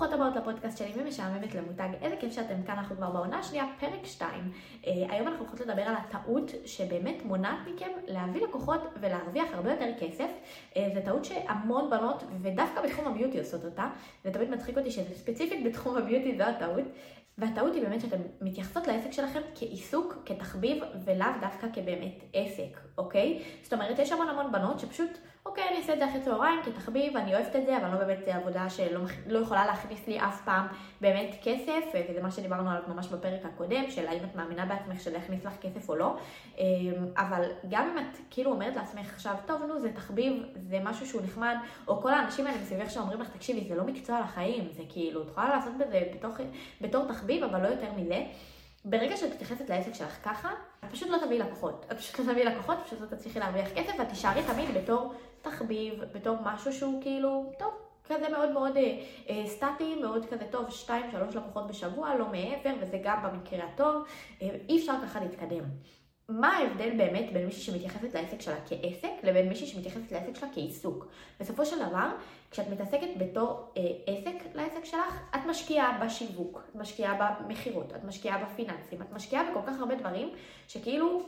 ברוכות הבאות לפודקאסט שלי ומשעממת למותג. איזה כיף שאתם כאן, אנחנו כבר בעונה השנייה, פרק 2. אה, היום אנחנו הולכות לדבר על הטעות שבאמת מונעת מכם להביא לקוחות ולהרוויח הרבה יותר כסף. אה, זו טעות שהמון בנות, ודווקא בתחום הביוטי עושות אותה, זה תמיד מצחיק אותי שזה ספציפית בתחום הביוטי, זו הטעות. והטעות היא באמת שאתם מתייחסות לעסק שלכם כעיסוק, כתחביב, ולאו דווקא כבאמת עסק, אוקיי? זאת אומרת, יש המון המון בנות שפשוט... אוקיי, אני אעשה את זה אחרי צהריים כתחביב, אני אוהבת את זה, אבל לא באמת זה עבודה שלא לא יכולה להכניס לי אף פעם באמת כסף, וזה מה שדיברנו עליו ממש בפרק הקודם, של האם את מאמינה בעצמך שזה יכניס לך כסף או לא. אמ, אבל גם אם את כאילו אומרת לעצמך עכשיו, טוב, נו, זה תחביב, זה משהו שהוא נחמד, או כל האנשים האלה מסביבך שאומרים לך, תקשיבי, זה לא מקצוע לחיים, זה כאילו, את יכולה לעשות בזה בתוך, בתור תחביב, אבל לא יותר מזה. ברגע שאת מתייחסת לעסק שלך ככה, את פשוט לא תביאי לקוחות. את פשוט לא תביאי לקוחות, פשוט לא תצליחי להרוויח כסף, ואת תישארי תמיד בתור תחביב, בתור משהו שהוא כאילו, טוב, כזה מאוד מאוד אה, אה, סטטי, מאוד כזה טוב, שתיים, שלוש לקוחות בשבוע, לא מעבר, וזה גם במקרה הטוב, אה, אי אפשר ככה להתקדם. מה ההבדל באמת בין מישהי שמתייחסת לעסק שלה כעסק לבין מישהי שמתייחסת לעסק שלה כעיסוק? בסופו של דבר, כשאת מתעסקת בתור אה, עסק לעסק שלך, את משקיעה בשיווק, את משקיעה במכירות, את משקיעה בפיננסים, את משקיעה בכל כך הרבה דברים, שכאילו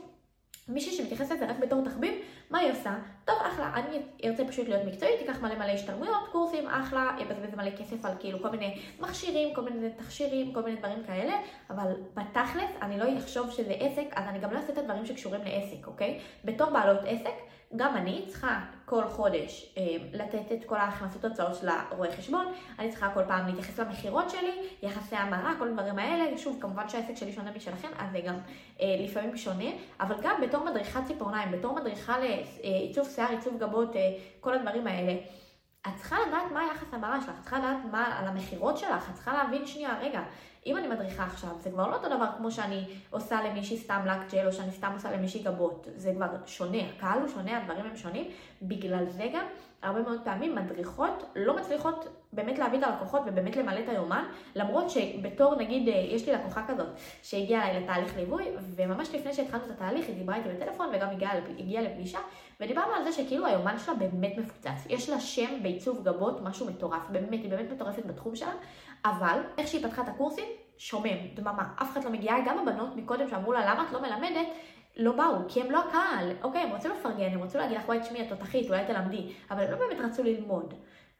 מישהי שמתייחסת לזה רק בתור תחביב, מה היא עושה? טוב, אחלה, אני ארצה פשוט להיות מקצועית, תיקח מלא מלא השתלמויות, קורסים, אחלה, אבזבז מלא כסף על כאילו כל מיני מכשירים, כל מיני תכשירים, כל מיני דברים כאלה, אבל בתכלס אני לא אחשוב שזה עסק, אז אני גם לא אעשה את הדברים שקשורים לעסק, אוקיי? בתור בעלות עסק, גם אני צריכה כל חודש אה, לתת את כל ההכנסות הוצאות של הרואה חשבון, אני צריכה כל פעם להתייחס למכירות שלי, יחסי המרה, כל הדברים האלה, שוב, כמובן שהעסק שלי שונה משלכם, אז זה גם אה, לפעמים שונה, אבל גם בתור מדריכת ציפורניים, בתור מדריכה לעיצוב שיער, עיצוב גבות, אה, כל הדברים האלה. את צריכה לדעת מה היחס המרה שלך, את צריכה לדעת מה על המכירות שלך, את צריכה להבין שנייה, רגע, אם אני מדריכה עכשיו, זה כבר לא אותו דבר כמו שאני עושה למישהי סתם לק ג'ל, או שאני סתם עושה למישהי גבות, זה כבר שונה, הקהל הוא שונה, הדברים הם שונים, בגלל זה גם הרבה מאוד פעמים מדריכות לא מצליחות באמת להביא את הלקוחות ובאמת למלא את היומן, למרות שבתור נגיד, אה, יש לי לקוחה כזאת שהגיעה אליי לתהליך ליווי, וממש לפני שהתחלנו את התהליך היא דיברה איתי בטלפון וגם הגיעה, הגיעה לפגישה, ודיברנו על זה שכאילו היומן שלה באמת מפוצץ, יש לה שם בעיצוב גבות, משהו מטורף, באמת, היא באמת מטורפת בתחום שלה, אבל איך שהיא פתחה את הקורסים, שומם, דממה, אף אחד לא מגיעה, גם הבנות מקודם שאמרו לה למה את לא מלמדת, לא באו, כי הם לא הקהל. אוקיי, הם רוצים לפרגן, הם רוצים להגיד לך, וואי, תשמעי, את תותחית, אולי תלמדי, אבל הם לא באמת רצו ללמוד.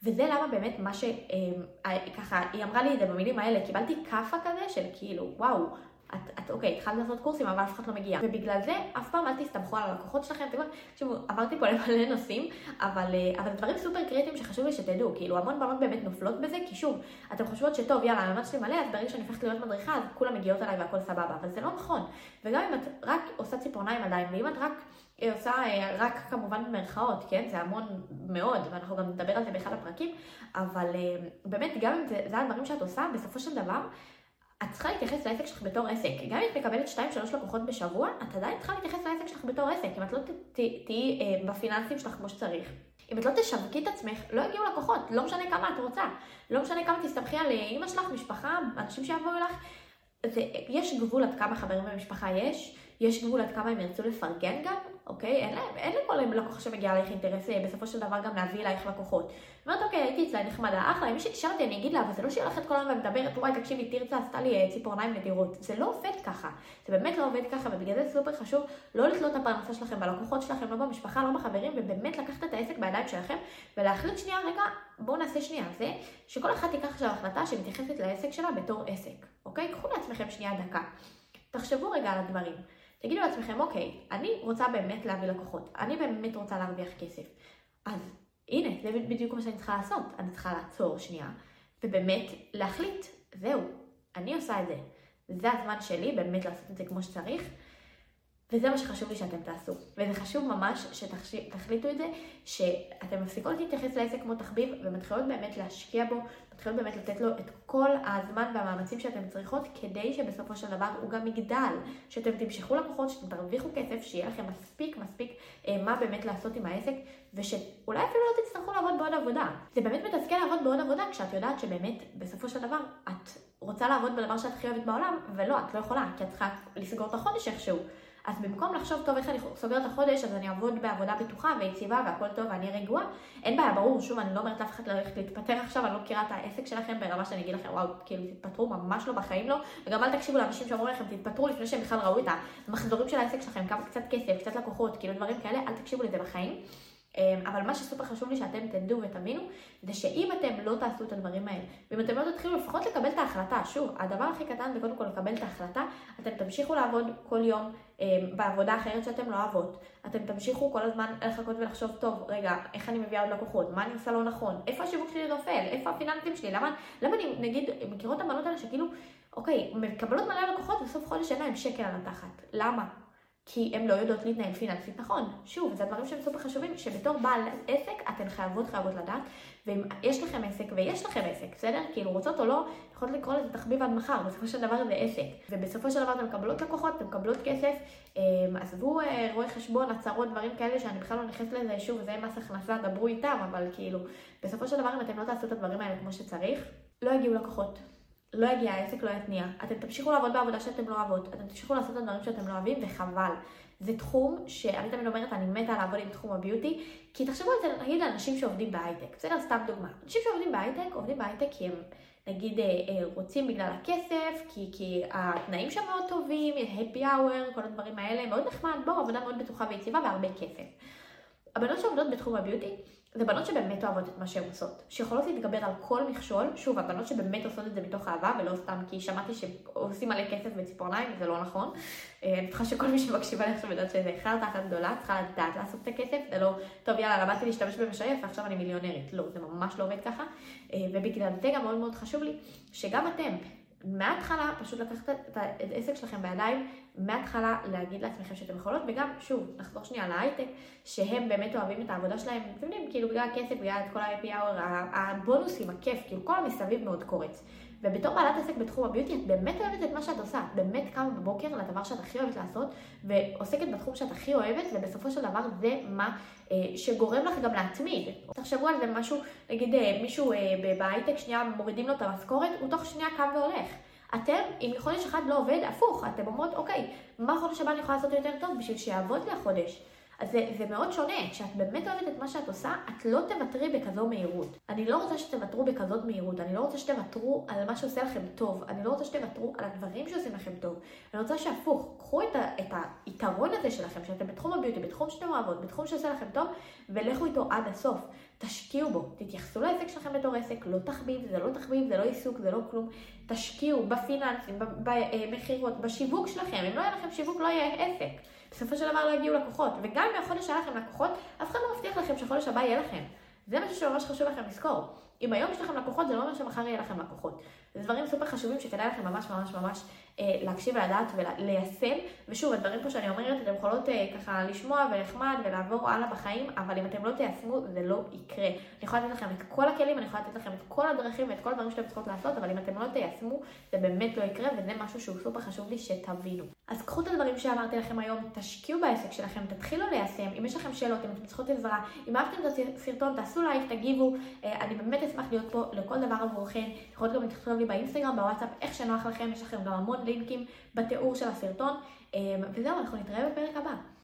וזה למה באמת מה שככה, אה, היא אמרה לי את זה במילים האלה, קיבלתי כאפה כזה של כאילו, וואו, את, את אוקיי, התחלת לעשות קורסים, אבל אף אחד לא מגיע. ובגלל זה, אף פעם אל תסתמכו על הלקוחות שלכם. אתם תשמעו, עברתי פה למלא נושאים, אבל, אה, אבל דברים סופר קריטיים שחשוב לי שתדעו. כאילו, המון בנות באמת נופלות בזה, כי שוב, אתן חושבות שטוב, יאללה, המאמץ שלי מלא, אז ברגע שאני הופכת להיות מדריכה, אז כולם מגיעות אליי והכל סבבה. אבל זה לא נכון. וגם אם את רק עושה ציפורניים עדיין, ואם את רק אה, עושה אה, רק כמובן במרכאות, כן? זה המון מאוד, ואנחנו גם נדבר על זה באחד הפרקים, אבל באמת, גם אם זה, זה הדברים שאת עושה, בסופו של דבר, את צריכה להתייחס לעסק שלך בתור עסק. גם אם את מקבלת 2-3 לקוחות בשבוע, את עדיין צריכה להתייחס לעסק שלך בתור עסק. אם את לא תהיי אה, בפיננסים שלך כמו שצריך. אם את לא תשווקי את עצמך, לא יגיעו לקוחות, לא משנה כמה את רוצה. לא משנה כמה תסתמכי על אימא שלך, משפחה, אנשים שיבואו לך. זה, יש גבול עד כמה חברים במשפחה יש, יש גבול עד כמה הם ירצו לפרגן גם, אוקיי? אין, להם, אין לכל לקוח שמגיע אלייך אינטרס אה, בסופו של דבר גם להביא אלייך לקוחות. אומרת, אוקיי, הייתי אצלה נחמדה, אחלה, אם אותי, אני אגיד לה, אבל זה לא שהיא הולכת כל היום ומדברת, וואי, תקשיבי, תרצה עשתה לי אה, ציפורניים נדירות. זה לא עובד ככה. זה באמת לא עובד ככה, ובגלל זה סופר חשוב לא לתלות את הפרנסה שלכם בלקוחות שלכם, לא במשפחה, לא בחברים, ובאמת לקחת את העסק בידיים שלכם, ולהחליט שנייה, רגע, בואו נעשה שנייה, זה שכל אחד תיקח עכשיו החלטה שמתייחסת לעסק שלה בתור עסק, אוקיי? קחו לעצמכם שנייה דקה. תחשבו רגע על הדברים. תגידו לעצמכם, אוקיי, אני רוצה באמת להביא לקוחות, אני באמת רוצה להרוויח כסף. אז הנה, זה בדיוק מה שאני צריכה לעשות. אני צריכה לעצור שנייה, ובאמת להחליט, זהו, אני עושה את זה. זה הזמן שלי באמת לעשות את זה כמו שצריך, וזה מה שחשוב לי שאתם תעשו. וזה חשוב ממש שתחליטו את זה, שאתם מפסיקות להתייחס לעסק כמו תחביב, ומתחילות באמת להשקיע בו, מתחילות באמת לתת לו את כל הזמן והמאמצים שאתם צריכות, כדי שבסופו של דבר הוא גם יגדל, שאתם תמשכו לקוחות, שאתם תרוויחו כסף, שיהיה לכם מספיק מספיק אה, מה באמת לעשות עם העסק, ושאולי אפילו לא תצטרכו לעבוד בעוד עבודה. זה באמת מתסכל לעבוד בעוד עבודה, כשאת יודעת שבאמת בסופו של דבר את רוצה לעבוד בדבר שאת הכי אוהבת בעולם, ולא, את לא יכולה, כי את צריכה לסגור את החודש איכשהו. אז במקום לחשוב, טוב, איך אני סוגר את החודש, אז אני אעבוד בעבודה בטוחה ויציבה והכל טוב ואני רגועה, אין בעיה, ברור, שוב, אני לא אומרת לאף אחד ללכת להתפטר עכשיו, אני לא מכירה את העסק שלכם ברמה שאני אגיד לכם, וואו, כאילו, תתפטרו, ממש לא בחיים לא, וגם אל תקשיבו לאנשים שאומרים לכם, תתפטרו לפני שהם בכלל ראו את המחזורים של העסק שלכם, כמה קצת כסף, קצת לקוחות, כאילו דברים כאלה, אל תקשיבו לזה בחיים. אמ, אבל מה שסופר חשוב לי שאתם תדעו ותבינו, זה שאם אתם לא תעשו את הדברים האלה, ואם אתם לא תתחילו לפחות לקבל את ההחלטה, שוב, הדבר הכי קטן זה קודם כל לקבל את ההחלטה, אתם תמשיכו לעבוד כל יום אמ, בעבודה אחרת שאתם לא אוהבות, אתם תמשיכו כל הזמן לחכות ולחשוב, טוב, רגע, איך אני מביאה עוד לקוחות, מה אני עושה לא נכון, איפה השיווק שלי נופל, איפה הפיננסים שלי, למה, למה אני, נגיד, מכירות את הבנות האלה שכאילו, אוקיי, מקבלות מלא לקוחות ובסוף חודש אין להם שקל על התחת, למה? כי הן לא יודעות להתנהל פיננסית נכון. שוב, זה דברים שהם סופר חשובים, שבתור בעל עסק אתן חייבות חייבות לדעת, ואם יש לכם עסק, ויש לכם עסק, בסדר? כאילו רוצות או לא, יכולות לקרוא לזה תחביב עד מחר, בסופו של דבר זה עסק. ובסופו של דבר אתן מקבלות לקוחות, אתן מקבלות כסף, אמ, עזבו אה, רואי חשבון, הצהרות, דברים כאלה שאני בכלל לא נכנסת לזה, שוב, זה מס הכנסה, דברו איתם, אבל כאילו, בסופו של דבר אם אתם לא תעשו את הדברים האלה כמו שצריך, לא יגיעו לקוחות. לא יגיע, העסק לא יתניע. אתם תמשיכו לעבוד בעבודה שאתם לא אוהבות, אתם תמשיכו לעשות את הדברים שאתם לא אוהבים, וחבל. זה תחום שאני תמיד אומרת, אני מתה לעבוד עם תחום הביוטי, כי תחשבו על זה, נגיד, אנשים שעובדים בהייטק, בסדר? סתם דוגמה. אנשים שעובדים בהייטק, עובדים בהייטק כי הם, נגיד, אה, אה, רוצים בגלל הכסף, כי, כי התנאים שם מאוד טובים, happy hour, כל הדברים האלה, מאוד נחמד, בואו, עבודה מאוד בטוחה ויציבה והרבה כסף. הבנות שעובדות בתחום הביוטי, זה בנות שבאמת אוהבות את מה שהן עושות, שיכולות להתגבר על כל מכשול, שוב, הבנות שבאמת עושות את זה מתוך אהבה, ולא סתם כי שמעתי שעושים מלא כסף בציפורניים, זה לא נכון. אה, אני בטוחה שכל מי שמקשיבה לי עכשיו יודעת שזה חרטה אחת גדולה, צריכה לדעת לעשות את הכסף, זה לא, טוב יאללה, למדתי להשתמש במשייף ועכשיו אני מיליונרית. לא, זה ממש לא עובד ככה. אה, ובגלל זה גם מאוד מאוד חשוב לי, שגם אתם, מההתחלה פשוט לקחת את העסק שלכם בידיים, מההתחלה להגיד לעצמכם שאתם יכולות, וגם, שוב, נחזור שנייה להייטק, שהם באמת אוהבים את העבודה שלהם, אתם יודעים, כאילו בגלל הכסף, בגלל את כל ה-happy hour, הבונוסים, הכיף, כאילו כל המסביב מאוד קורץ. ובתור בעלת עסק בתחום הביוטי, את באמת אוהבת את מה שאת עושה. את באמת קמה בבוקר לדבר שאת הכי אוהבת לעשות, ועוסקת בתחום שאת הכי אוהבת, ובסופו של דבר זה מה אה, שגורם לך גם להתמיד. תחשבו על זה משהו, נגיד אה, מישהו אה, בהייטק שנייה מורידים לו את המשכורת, הוא תוך שנייה קם והולך. אתם, אם חודש אחד לא עובד, הפוך, אתם אומרות, אוקיי, מה חודש הבא אני יכולה לעשות יותר טוב בשביל שיעבוד לי החודש? אז זה, זה מאוד שונה, כשאת באמת אוהבת את מה שאת עושה, את לא תוותרי בכזו מהירות. אני לא רוצה שתוותרו בכזאת מהירות, אני לא רוצה שתוותרו על מה שעושה לכם טוב, אני לא רוצה שתוותרו על הדברים שעושים לכם טוב. אני רוצה שהפוך, קחו את, ה, את היתרון הזה שלכם, שאתם בתחום הביוטי, בתחום שאתם אוהבות, בתחום שעושה לכם טוב, ולכו איתו עד הסוף. תשקיעו בו, תתייחסו לעסק שלכם בתור עסק, לא תחביב, זה לא תחביב, זה לא עיסוק, זה לא כלום. תשקיעו בפיננסים, במכירות, בשיווק שלכם. אם לא יהיה לכם שיווק, לא יהיה עסק. בסופו של דבר לא יגיעו לקוחות. וגם אם החודש היה לכם לקוחות, אף אחד לא מבטיח לכם שחודש הבא יהיה לכם. זה משהו שממש חשוב לכם לזכור. אם היום יש לכם לקוחות, זה לא אומר שמחר יהיה לכם לקוחות. זה דברים סופר חשובים שכדאי לכם ממש ממש ממש אה, להקשיב ולדעת וליישם. ושוב, הדברים פה שאני אומרת, אתם יכולות אה, ככה לשמוע ונחמד ולעבור הלאה בחיים, אבל אם אתם לא תיישמו, זה לא יקרה. אני יכולה לתת לכם את כל הכלים, אני יכולה לתת לכם את כל הדרכים ואת כל הדברים שאתם צריכות לעשות, אבל אם אתם לא תיישמו, זה באמת לא יקרה, וזה משהו שהוא סופר חשוב לי שתבינו. אז קחו את הדברים שאמרתי לכם היום, תשקיעו בעסק שלכם, תתחילו ליישם. אם יש לכם שאלות, אם אתם צריכות עזרה, אם אהבתם את הסרטון, תעשו לייק, תגיבו. אה, אני באמת אשמח להיות פה לכל דבר עבורכם. יכולת גם לכתוב לי באינסטגרם, בוואטסאפ, איך שנוח לכם, יש לכם גם המון לינקים בתיאור של הסרטון. אמ, וזהו, אנחנו נתראה בפרק הבא.